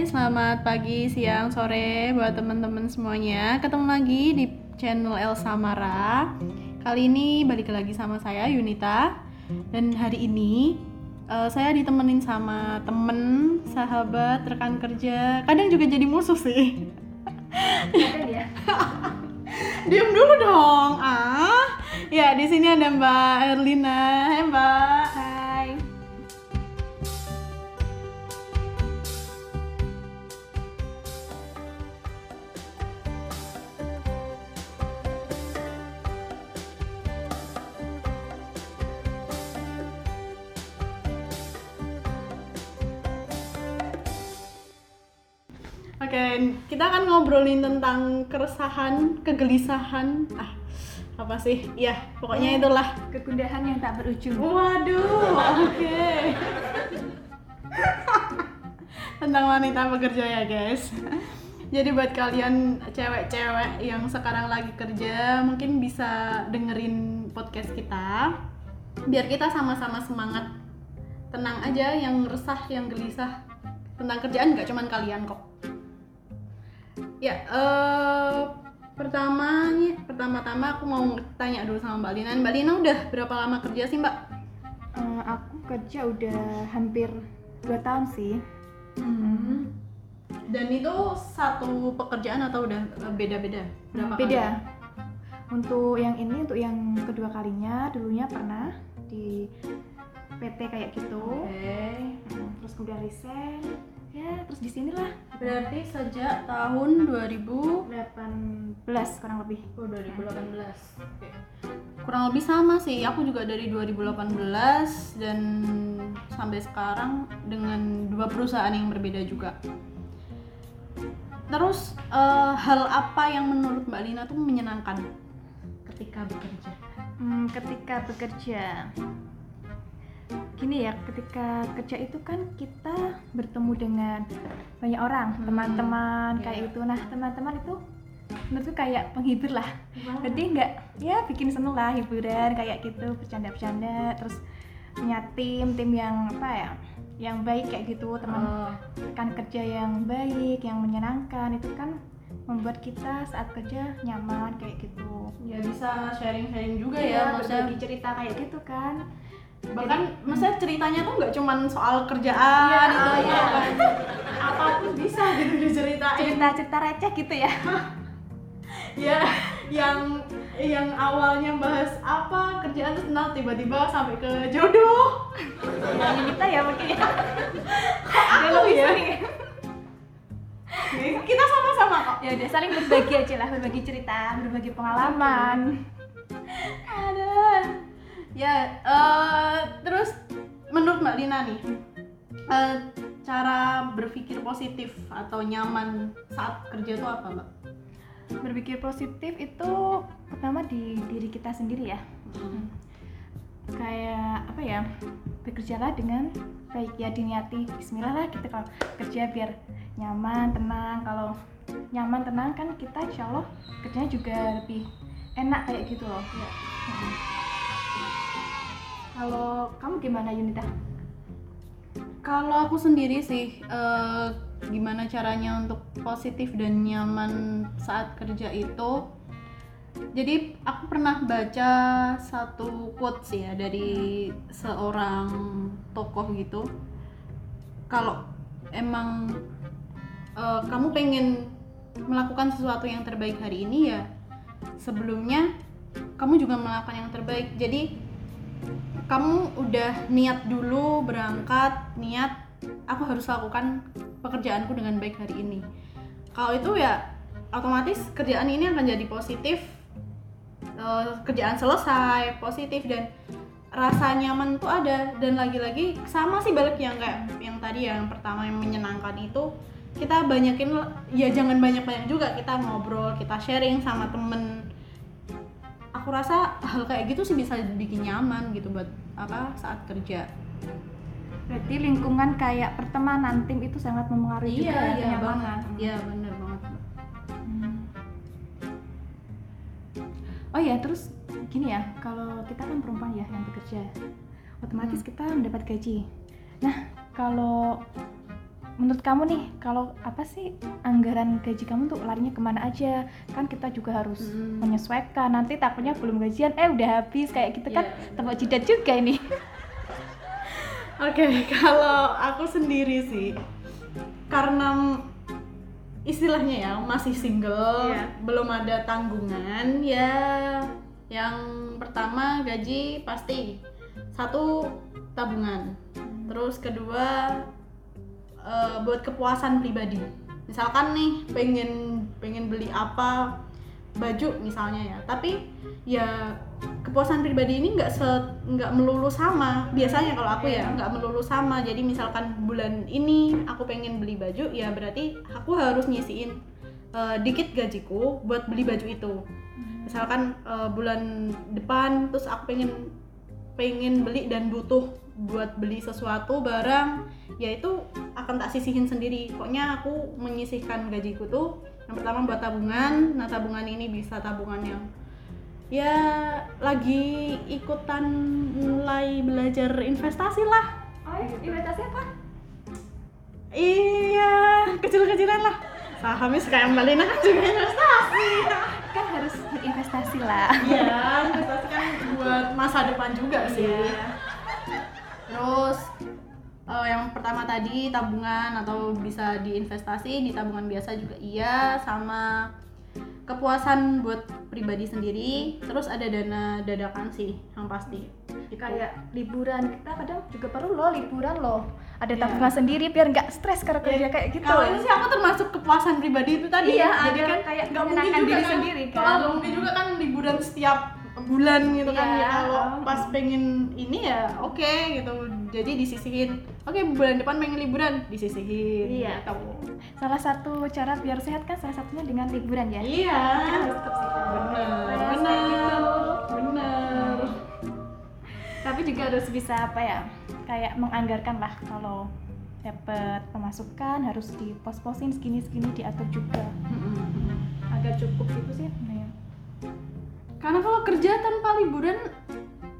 Hai, selamat pagi, siang, sore buat teman-teman semuanya. Ketemu lagi di channel Elsa Mara. Kali ini balik lagi sama saya Yunita. Dan hari ini eh, saya ditemenin sama temen, sahabat, rekan kerja. Kadang juga jadi musuh sih. Ya? Diam dulu dong. Ah. Ya, di sini ada Mbak Erlina. Hai, Mbak. Oke, kita akan ngobrolin tentang keresahan, kegelisahan. Ah, apa sih? Ya, pokoknya itulah. Kegundahan yang tak berujung. Waduh, oke. tentang wanita bekerja ya, guys. Jadi buat kalian cewek-cewek yang sekarang lagi kerja, mungkin bisa dengerin podcast kita. Biar kita sama-sama semangat. Tenang aja yang resah, yang gelisah tentang kerjaan nggak cuman kalian kok. Ya, eh pertama nih, pertama-tama aku mau tanya dulu sama Mbak Lina. Mbak Lina udah berapa lama kerja sih, Mbak? Eh, aku kerja udah hampir 2 tahun sih. Dan itu satu pekerjaan atau udah eh, beda-beda? Berapa Beda. kali? Untuk yang ini, untuk yang kedua kalinya, dulunya pernah di PT kayak gitu. Oke. Hmm, Terus kemudian resign. Ya, terus di sinilah Berarti sejak tahun 2000 18 kurang lebih. Oh, 2018. Oke. Kurang lebih sama sih. Aku juga dari 2018 dan sampai sekarang dengan dua perusahaan yang berbeda juga. Terus eh, hal apa yang menurut Mbak Lina tuh menyenangkan ketika bekerja? Hmm, ketika bekerja gini ya ketika kerja itu kan kita bertemu dengan banyak orang Hmm, teman-teman iya. kayak itu nah teman-teman itu menurutku kayak penghibur lah. Jadi nggak ya bikin seneng lah hiburan kayak gitu bercanda-bercanda terus punya tim tim yang apa ya yang baik kayak gitu teman Oh, rekan kerja yang baik yang menyenangkan itu kan membuat kita saat kerja nyaman kayak gitu. Ya bisa sharing-sharing juga ya, maksudnya. berbagi cerita kayak gitu kan bahkan maksudnya ceritanya tuh nggak cuman soal kerjaan Iya, itu iya. kan. apa pun bisa gitu diceritain. Cerita-cerita receh gitu ya. Ya yang yang awalnya bahas apa kerjaan terus nah tiba-tiba sampai ke jodoh. Yang kita ya mungkin ya aku ya? kita sama-sama kok. Ya udah saling berbagi aja lah berbagi cerita berbagi pengalaman. Ada ya eh, terus menurut mbak Lina nih eh, cara berpikir positif atau nyaman saat kerja itu apa mbak? Berpikir positif itu pertama di diri kita sendiri ya. Kayak apa ya bekerjalah dengan baik. Ya diniati Bismillah lah kita kalau kerja biar nyaman tenang. Kalau nyaman tenang kan kita insya Allah kerjanya juga lebih enak kayak gitu loh. Mm. Kamu gimana Yunita? Kalau aku sendiri sih, eh, gimana caranya untuk positif dan nyaman saat kerja itu? Jadi aku pernah baca satu quotes ya dari seorang tokoh gitu. Kalau emang eh, kamu pengen melakukan sesuatu yang terbaik hari ini ya, sebelumnya kamu juga melakukan yang terbaik. Jadi kamu udah niat dulu berangkat niat aku harus lakukan pekerjaanku dengan baik hari ini. Kalau itu ya otomatis kerjaan ini akan jadi positif Eh, kerjaan selesai positif dan rasa nyaman tuh ada. Dan lagi-lagi sama sih balik yang kayak yang tadi ya, yang pertama yang menyenangkan itu kita banyakin ya jangan banyak-banyak juga kita ngobrol kita sharing sama temen aku rasa hal kayak gitu sih bisa bikin nyaman gitu buat apa saat kerja Berarti lingkungan kayak pertemanan tim itu sangat mempengaruhi juga ya, kenyamanan. banget iya bener banget. Hmm. Oh ya, terus gini ya, kalau kita kan perempuan ya yang bekerja, otomatis kita mendapat gaji. Nah, kalau menurut kamu nih kalau apa sih anggaran gaji kamu tuh larinya ke mana aja? Kan kita juga harus Hmm. menyesuaikan. Nanti takutnya belum gajian eh udah habis. Kayak gitu kan Iya. tepuk jidat juga ini. Oke, kalau aku sendiri sih, karena istilahnya ya masih single, Iya. belum ada tanggungan, ya yang pertama gaji pasti. Satu tabungan, terus kedua eh, buat kepuasan pribadi. Misalkan nih pengen pengen beli apa baju misalnya ya, tapi ya kepuasan pribadi ini nggak se nggak melulu sama. Biasanya kalau aku ya nggak melulu sama. Jadi misalkan bulan ini aku pengen beli baju ya berarti aku harus nyisiin eh, dikit gajiku buat beli baju itu. Misalkan eh, bulan depan terus aku pengen pengen beli dan butuh buat beli sesuatu barang ya itu akan tak sisihin sendiri. Pokoknya aku menyisihkan gajiku tuh yang pertama buat tabungan. Nah tabungan ini bisa tabungan yang ya lagi ikutan mulai belajar investasi lah. Oh investasi apa? Iya kecil-kecilan lah. Sahamnya kayak Mbak Lina kan juga. Investasi. Kan harus berinvestasi lah. Iya investasi buat masa depan juga sih Iya. terus eh, yang pertama tadi tabungan atau bisa diinvestasi di tabungan biasa juga iya sama kepuasan buat pribadi sendiri terus ada dana dadakan sih yang pasti Itu. kayak liburan kita kadang juga perlu loh liburan loh ada Iya. tabungan sendiri biar nggak stres karena kerja kayak gitu kalau itu sih aku termasuk kepuasan pribadi itu tadi Iya, jadi ada kan kayak nggak mungkin juga diri kan sendiri, kan. kalau nggak mungkin juga kan liburan setiap bulan gitu kan ya kalau oh. pas pengen ini ya oke gitu jadi disisihin oke bulan depan pengen liburan disisihin Iya. gitu. salah satu cara biar sehat kan salah satunya dengan liburan ya iya bener Stres, kayak bener gitu. bener tapi juga harus bisa apa ya kayak menganggarkan lah kalau dapat pemasukan harus dipos-posin segini-segini diatur juga Mm-mm. agar cukup gitu sih nah, karena kalau kerja tanpa liburan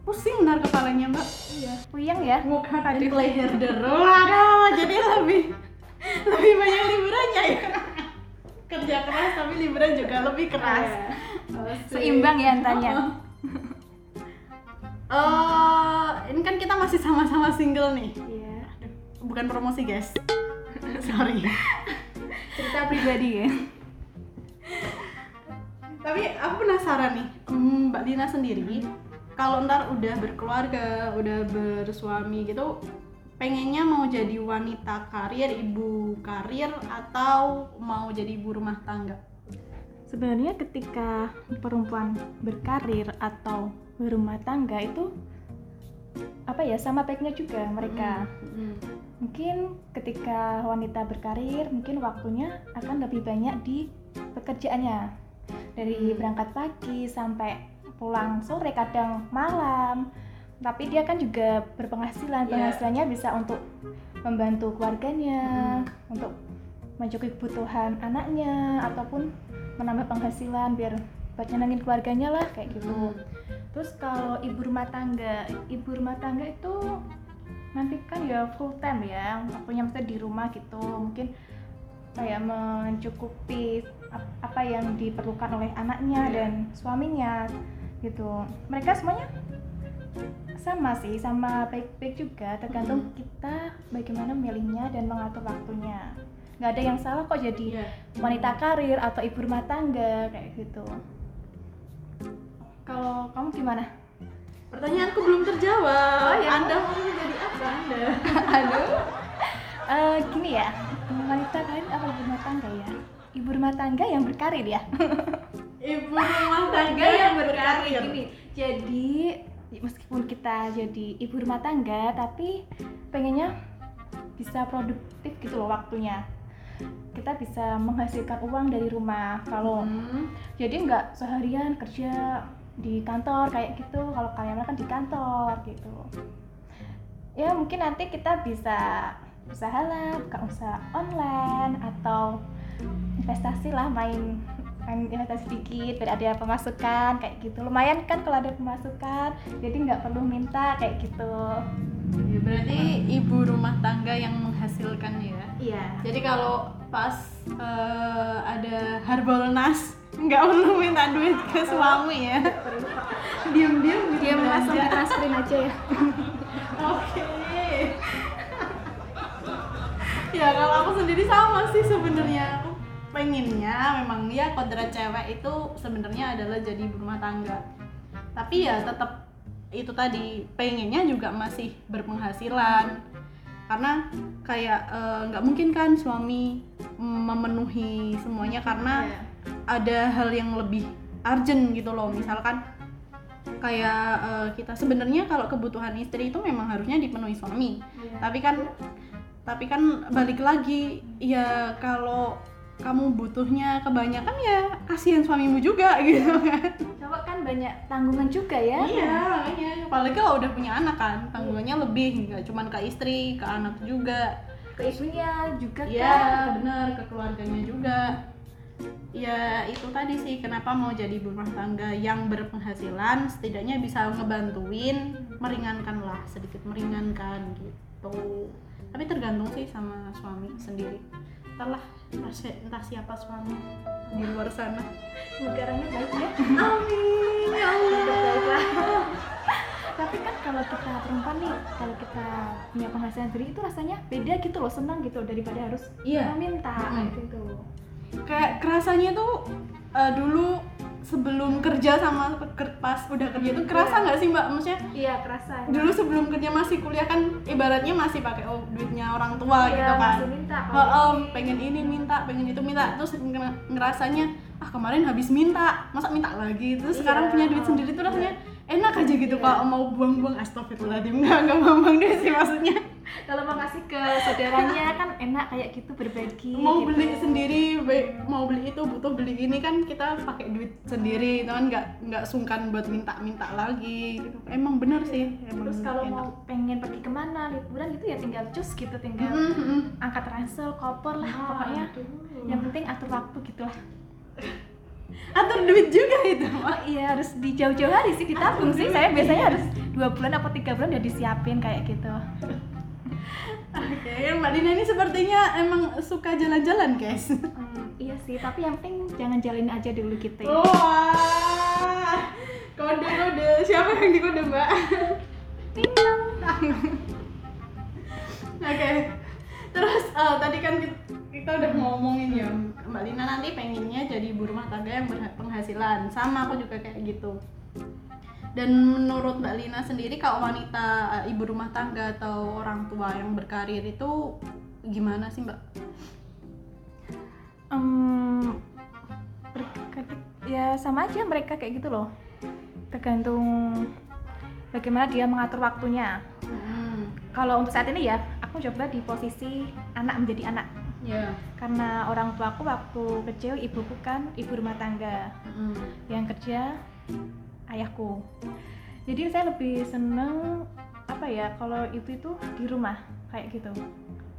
pusing ntar kepalanya mbak. Iya. Puyeng ya? Bukan play herder waduh jadi lebih lebih banyak liburannya ya. Kerja keras tapi liburan juga lebih keras. Seimbang ya antanya. Eh, ini kan kita masih sama-sama single nih. Iya. Bukan promosi guys. Sorry. Cerita pribadi ya tapi aku penasaran nih mm, mbak Dina sendiri kalau ntar udah berkeluarga udah bersuami gitu pengennya mau jadi wanita karir ibu karir atau mau jadi ibu rumah tangga? Sebenarnya ketika perempuan berkarir atau berumah tangga itu apa ya sama baiknya juga mereka. Mm. mungkin ketika wanita berkarir mungkin waktunya akan lebih banyak di pekerjaannya dari Hmm. berangkat pagi sampai pulang sore kadang malam tapi dia kan juga berpenghasilan Iya. penghasilannya bisa untuk membantu keluarganya Hmm. untuk mencukupi kebutuhan anaknya ataupun menambah penghasilan biar buat nyenengin keluarganya lah kayak gitu Hmm. Terus kalau ibu rumah tangga, ibu rumah tangga itu nanti kan ya full time ya, waktunya mesti di rumah gitu, mungkin kayak mencukupi apa yang diperlukan oleh anaknya Iya. dan suaminya gitu. Mereka semuanya sama sih, sama baik-baik juga, tergantung Mm. kita bagaimana milihnya dan mengatur waktunya. Nggak ada yang salah kok jadi Iya. wanita karir atau ibu rumah tangga kayak gitu. Kalau kamu gimana? pertanyaanku belum terjawab Oh, ya. anda mau jadi apa anda Aduh. Eh, gini ya, wanita karir apa ibu rumah tangga ya? Ibu rumah tangga yang berkarir ya. ibu rumah tangga yang berkarir Gini, jadi meskipun kita jadi ibu rumah tangga, tapi pengennya bisa produktif gitu loh waktunya. Kita bisa menghasilkan uang dari rumah. Kalau Hmm. jadi nggak seharian kerja di kantor kayak gitu kalau kalian kan di kantor gitu ya mungkin nanti kita bisa usaha lah buka usaha online atau investasi lah main main investasi sedikit biar ada pemasukan kayak gitu. Lumayan kan kalau ada pemasukan jadi nggak perlu minta kayak gitu. Ya, berarti ibu rumah tangga yang menghasilkan ya? Iya. Jadi kalau pas eh, ada harbolnas nggak perlu minta duit ke suami ya. Diam-diam gitu dia langsung ditransferin aja ya. Oke. ya kalau aku sendiri sama sih sebenarnya. Aku pengennya memang ya kodrat cewek itu sebenarnya adalah jadi berumah tangga. Tapi ya tetap itu tadi pengennya juga masih berpenghasilan karena kayak eh, nggak mungkin kan suami memenuhi semuanya karena Iya. ada hal yang lebih urgent gitu loh misalkan kayak eh, kita sebenarnya kalau kebutuhan istri itu memang harusnya dipenuhi suami Iya. tapi kan tapi kan balik lagi ya kalau kamu butuhnya kebanyakan ya kasihan suamimu juga gitu kan cowok kan banyak tanggungan juga ya iya makanya apalagi kalau udah punya anak kan tanggungannya lebih nggak cuman ke istri ke anak juga ke ibunya juga Iya kan benar ke keluarganya juga. Ya itu tadi sih kenapa mau jadi rumah tangga yang berpenghasilan setidaknya bisa ngebantuin meringankan lah sedikit meringankan gitu. Tapi tergantung sih sama suami sendiri. Entahlah entah, si- entah siapa suami di luar sana. semoga orangnya baik ya Amin ya Semoga baik lah tapi kan kalau kita perempuan nih kalau kita punya penghasilan sendiri itu rasanya beda gitu loh senang gitu daripada harus Iya. meminta Mm. kayak gitu Kayak kerasanya tuh eh, dulu sebelum kerja sama pas udah kerja itu kerasa nggak sih mbak? Maksudnya iya kerasa. dulu sebelum kerja masih kuliah kan ibaratnya masih pakai oh, duitnya orang tua Iya, gitu kan. masih minta oh, oh, pengen ini minta pengen itu minta. Terus nge- ngerasanya ah kemarin habis minta masa minta lagi? Terus Iya, sekarang punya duit oh, sendiri tuh rasanya enak aja gitu Iya. kalau mau buang-buang astagfirullahaladzim. Nggak nggak buang-buang duit sih maksudnya kalau mau kasih ke saudaranya kan enak kayak gitu berbagi mau gitu. beli sendiri mau beli itu butuh beli ini kan kita pakai duit sendiri itu kan nggak nggak sungkan buat minta-minta lagi gitu. emang bener sih emang terus kalau enak. mau pengen pergi ke mana liburan gitu ya tinggal cus gitu tinggal Mm, mm, mm. angkat ransel koper lah Ah, pokoknya aduh. yang penting atur waktu gitulah atur duit juga itu oh iya harus di jauh-jauh hari sih ditabung sih saya biasanya harus dua bulan atau tiga bulan udah disiapin kayak gitu Oke, Mbak Dina ini sepertinya emang suka jalan-jalan, guys. Hmm, iya sih tapi yang penting jangan jalin aja dulu gitu ya Wah, kode-kode. Siapa yang dikode, Mbak? Tinang. Oke. Terus eh, tadi kan kita, kita udah ngomongin ya, Mbak Lina nanti pengennya jadi ibu rumah tangga yang berpenghasilan. Sama aku juga kayak gitu. Dan menurut Mbak Lina sendiri kalau wanita eh, ibu rumah tangga atau orang tua yang berkarir itu gimana sih, Mbak? Berkati- ya sama aja mereka kayak gitu loh tergantung bagaimana dia mengatur waktunya Hmm. kalau untuk saat ini ya aku coba di posisi anak menjadi anak Ya. karena orang tuaku waktu kecil ibuku kan ibu rumah tangga Mm. yang kerja ayahku jadi saya lebih seneng apa ya kalau ibu itu di rumah kayak gitu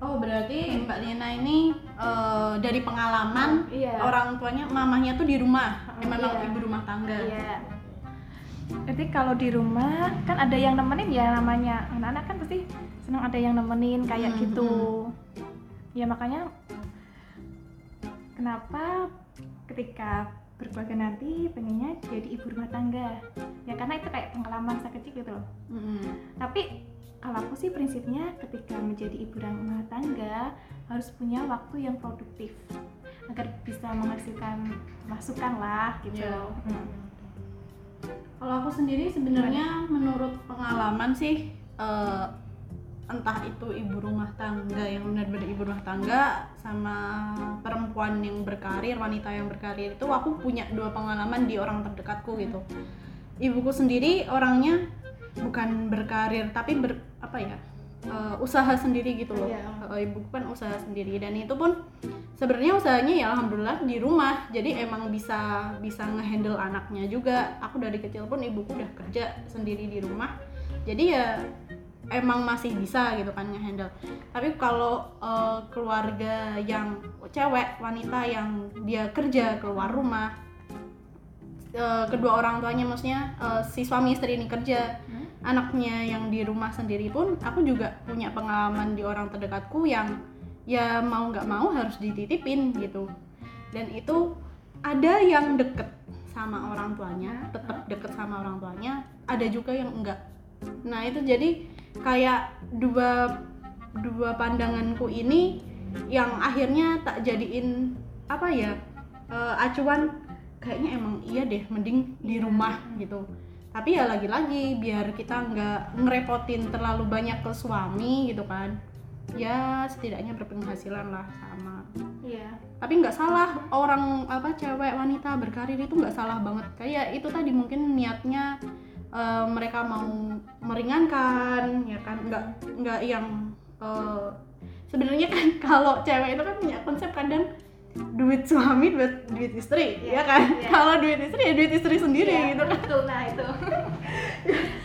Oh berarti Mbak Lina ini eh, dari pengalaman Iya. orang tuanya mamahnya tuh di rumah, Oh, memang iya. ibu rumah tangga. Iya. Jadi kalau di rumah kan ada yang nemenin ya namanya anak-anak kan pasti senang ada yang nemenin kayak Hmm, gitu. Ya makanya kenapa ketika berkeluarga nanti pengennya jadi ibu rumah tangga ya karena itu kayak pengalaman saya kecil gitu loh Mm-mm. tapi kalau aku sih prinsipnya ketika menjadi ibu rumah tangga harus punya waktu yang produktif agar bisa menghasilkan masukan lah gitu Iya. Hmm. Kalau aku sendiri sebenarnya menurut pengalaman sih eh, entah itu ibu rumah tangga yang benar-benar ibu rumah tangga sama perempuan yang berkarir, wanita yang berkarir itu aku punya dua pengalaman di orang terdekatku gitu. Ibuku sendiri orangnya bukan berkarir tapi ber apa ya? eh, usaha sendiri gitu loh. Iya. Eh, ibuku kan usaha sendiri dan itu pun sebenarnya usahanya ya alhamdulillah di rumah jadi emang bisa bisa ngehandle anaknya juga aku dari kecil pun ibuku udah kerja sendiri di rumah jadi ya emang masih bisa gitu kan ngehandle. Tapi kalau eh, keluarga yang cewek wanita yang dia kerja keluar rumah eh, kedua orang tuanya maksudnya eh, si suami istri ini kerja Hmm? anaknya yang di rumah sendiri pun aku juga punya pengalaman di orang terdekatku yang ya mau nggak mau harus dititipin gitu. Dan itu ada yang deket sama orang tuanya tetap deket sama orang tuanya ada juga yang enggak. Nah itu jadi kayak dua dua pandanganku ini yang akhirnya tak jadiin apa ya eh, acuan. Kayaknya emang iya deh mending di rumah gitu. Tapi ya lagi-lagi biar kita nggak ngerepotin terlalu banyak ke suami gitu kan. Ya setidaknya berpenghasilan lah sama. Iya. Tapi nggak salah orang apa cewek wanita berkarir itu nggak salah banget. Kayak itu tadi mungkin niatnya eh, mereka mau meringankan ya kan? Nggak nggak yang eh, sebenarnya kan kalau cewek itu kan punya konsep kadang duit suami duit duit istri ya kan? iya. kalau duit istri ya duit istri sendiri Iya, gitu kan? betul nah itu.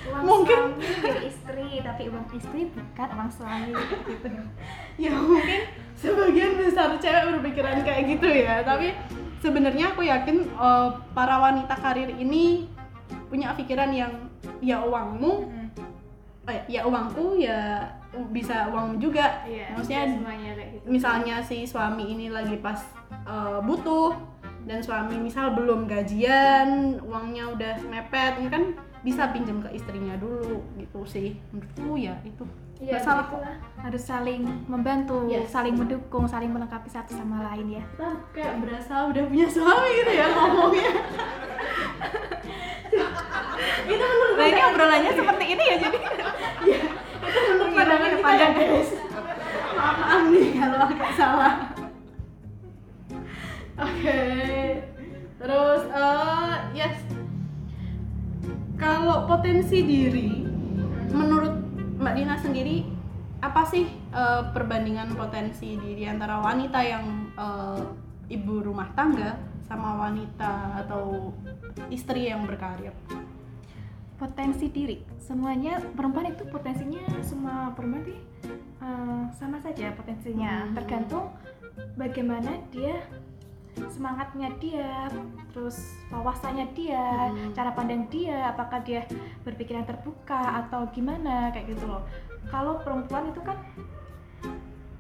Uang Mungkin- suami milik istri tapi uang istri bukan uang suami gitu. Ya mungkin sebagian besar cewek berpikiran kayak gitu ya. Tapi sebenarnya aku yakin eh, para wanita karir ini punya pikiran yang ya uangmu eh, ya uangku ya bisa uangmu juga. Iya maksudnya semuanya kayak gitu. misalnya si suami ini lagi pas eh, butuh dan suami misal belum gajian uangnya udah mepet ini kan bisa pinjam ke istrinya dulu gitu sih. Menurutku ya itu Iya, nggak salah kok begitulah. harus saling membantu, Yes. saling mendukung, saling melengkapi satu sama lain ya. kita kayak berasa udah punya suami gitu ya ngomongnya itu menurut Nah ini obrolannya seperti ini ya jadi. itu menurut pandangan kita Pandang. ya guys maaf maaf nih kalau agak salah oke terus eh yes kalau potensi diri menurut Mbak Dina sendiri apa sih eh, perbandingan potensi diri antara wanita yang eh, ibu rumah tangga sama wanita atau istri yang berkarir? Potensi diri, semuanya perempuan itu potensinya semua perempuan sih eh, sama saja potensinya, Hmm. tergantung bagaimana dia semangatnya dia, terus wawasannya dia, Hmm. cara pandang dia, apakah dia berpikiran terbuka atau gimana kayak gitu loh. Kalau perempuan itu kan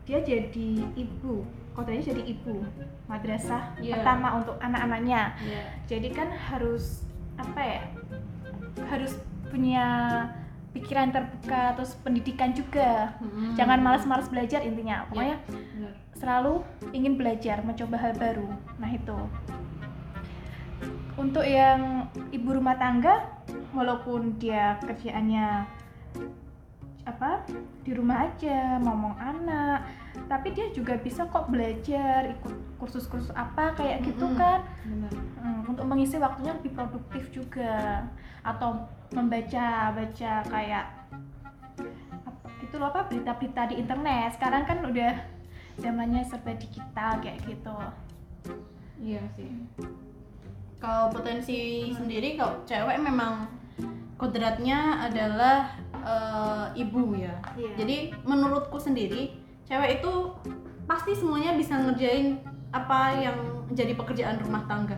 dia jadi ibu, kodenya jadi ibu madrasah Iya. pertama untuk anak-anaknya. ya Jadi kan harus apa ya? Harus punya pikiran terbuka, terus pendidikan juga. Hmm. Jangan malas-malas belajar intinya. Pokoknya Benar. Selalu ingin belajar, mencoba hal baru. Nah, itu. Untuk yang ibu rumah tangga, walaupun dia kerjaannya apa di rumah aja ngomong anak tapi dia juga bisa kok belajar ikut kursus-kursus apa kayak gitu Mm-mm. kan Benar. Hmm, untuk mengisi waktunya lebih produktif juga atau membaca baca kayak apa, itu loh apa berita-berita di internet sekarang kan udah zamannya serba digital kayak gitu Iya sih. Kalau potensi sendiri kalau cewek memang kodratnya adalah eh, ibu ya. Iya. Jadi menurutku sendiri cewek itu pasti semuanya bisa ngerjain apa yang jadi pekerjaan rumah tangga.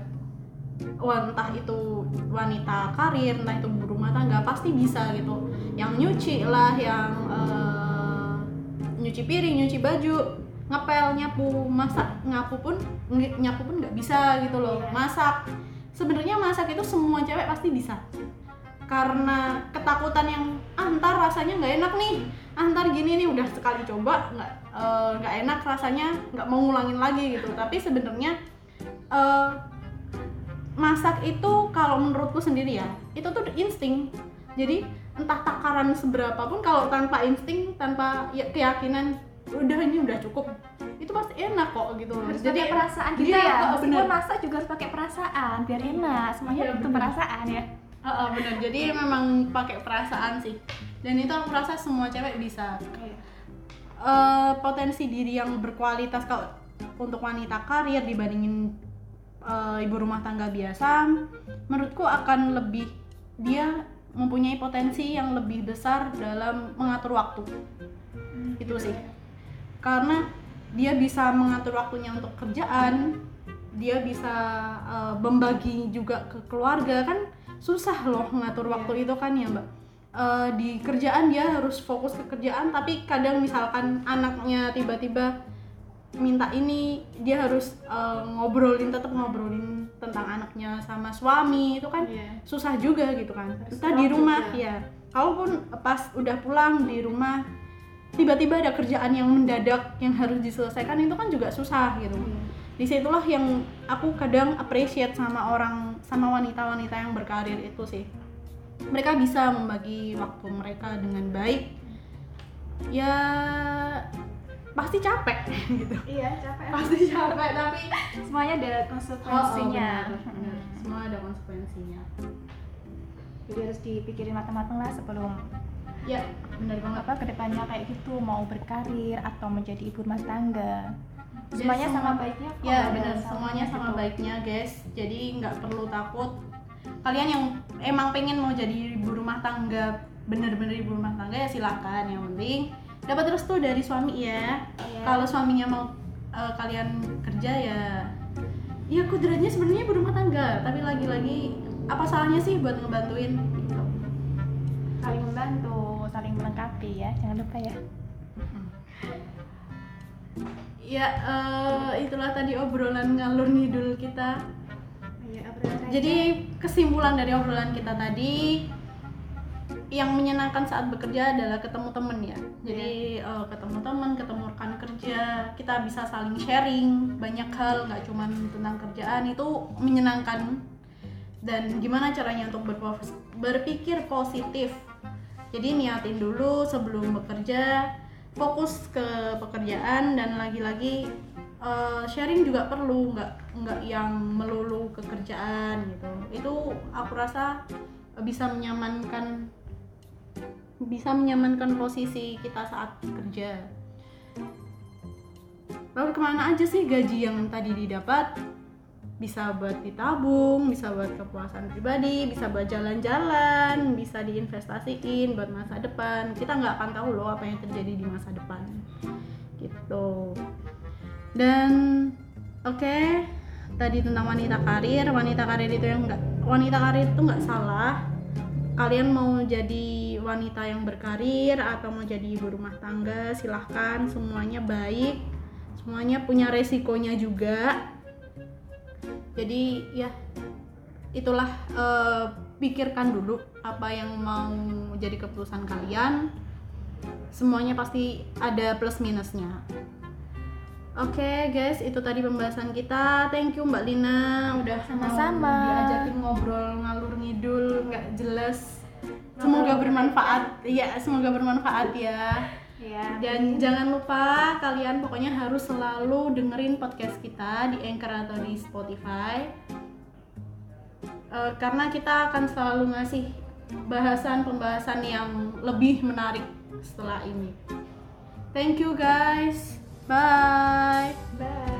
Wah, entah itu wanita karir, entah itu ibu rumah tangga pasti bisa gitu. Yang nyuci lah, yang eh, nyuci piring, nyuci baju, ngepel, nyapu, masak, ngapu pun nyapu pun nggak bisa gitu loh. Iya. Masak. Sebenarnya masak itu semua cewek pasti bisa. Karena ketakutan yang ah ntar rasanya nggak enak nih, ah ntar gini nih udah sekali coba nggak eh, nggak enak rasanya nggak mau ngulangin lagi gitu. Tapi sebenarnya eh, masak itu kalau menurutku sendiri ya itu tuh insting jadi entah takaran seberapa pun kalau tanpa insting tanpa ya- keyakinan udah ini udah cukup. Itu pasti enak kok gitu. Harus jadi pakai perasaan iya, kita ya. oh, meskipun masak juga harus pakai perasaan biar enak. Semuanya Iya, butuh bener. perasaan ya. Heeh, bener. Jadi memang pakai perasaan sih. Dan itu aku rasa semua cewek bisa. Eh, potensi diri yang berkualitas kalau untuk wanita karir dibandingin eh, ibu rumah tangga biasa menurutku akan lebih dia mempunyai potensi yang lebih besar dalam mengatur waktu. Itu sih karena dia bisa mengatur waktunya untuk kerjaan dia bisa eh, membagi juga ke keluarga kan susah loh ngatur waktu itu kan ya mbak Eh, di kerjaan dia harus fokus ke kerjaan tapi kadang misalkan anaknya tiba-tiba minta ini dia harus eh, ngobrolin tetap ngobrolin tentang anaknya sama suami itu kan Iya. susah juga gitu kan Harus entah di rumah juga. ya kalaupun pas udah pulang di rumah tiba-tiba ada kerjaan yang mendadak yang harus diselesaikan itu kan juga susah gitu Iya. di situlah yang aku kadang appreciate sama orang sama wanita-wanita yang berkarir itu sih mereka bisa membagi waktu mereka dengan baik ya pasti capek gitu Iya, capek. pasti capek tapi Semuanya ada konsekuensinya. Oh, oh, benar, benar. Hmm. semua ada konsekuensinya Jadi harus dipikirin matang-matang lah sebelum ya benar banget apa ke depannya kayak gitu mau berkarir atau menjadi ibu rumah tangga. Semuanya semua- sama baiknya. kok, ya benar semuanya sama gitu. baiknya guys jadi nggak perlu takut kalian yang emang pengen mau jadi ibu rumah tangga bener-bener ibu rumah tangga ya silahkan yang penting dapat restu dari suami ya Iya. kalau suaminya mau eh, kalian kerja ya ya kodratnya sebenarnya ibu rumah tangga tapi lagi-lagi apa salahnya sih buat ngebantuin gitu. saling membantu, melengkapi ya. Jangan lupa ya. ya eh, itulah tadi obrolan ngalur ngidul kita Iya. Jadi kesimpulan dari obrolan kita tadi yang menyenangkan saat bekerja adalah ketemu temen ya. Jadi eh, ketemu temen, ketemu rekan kerja, kita bisa saling sharing banyak hal, nggak cuman tentang kerjaan itu menyenangkan. Dan gimana caranya untuk berpikir positif. Jadi niatin dulu sebelum bekerja, fokus ke pekerjaan dan lagi-lagi eh, sharing juga perlu nggak nggak yang melulu ke kerjaan gitu. Itu aku rasa bisa menyamankan bisa menyamankan posisi kita saat kerja. Lalu ke mana aja sih gaji yang tadi didapat bisa buat ditabung, bisa buat kepuasan pribadi, bisa buat jalan-jalan, bisa diinvestasiin buat masa depan. Kita nggak akan tahu loh apa yang terjadi di masa depan, gitu. Dan oke, tadi tentang wanita karir, wanita karir itu yang nggak, wanita karir itu nggak salah. Kalian mau jadi wanita yang berkarir atau mau jadi ibu rumah tangga, silahkan. Semuanya baik, semuanya punya resikonya juga jadi ya itulah eh, pikirkan dulu apa yang mau jadi keputusan kalian semuanya pasti ada plus minusnya Oke guys, itu tadi pembahasan kita. Thank you Mbak Lina udah Sama-sama. diajakin ngobrol ngalur ngidul nggak jelas. Semoga bermanfaat. Iya, semoga bermanfaat ya. Iya. Dan jangan lupa kalian pokoknya harus selalu dengerin podcast kita di Anchor atau di Spotify. Eh, karena kita akan selalu ngasih bahasan-pembahasan yang lebih menarik setelah ini. Thank you guys. Bye. Bye.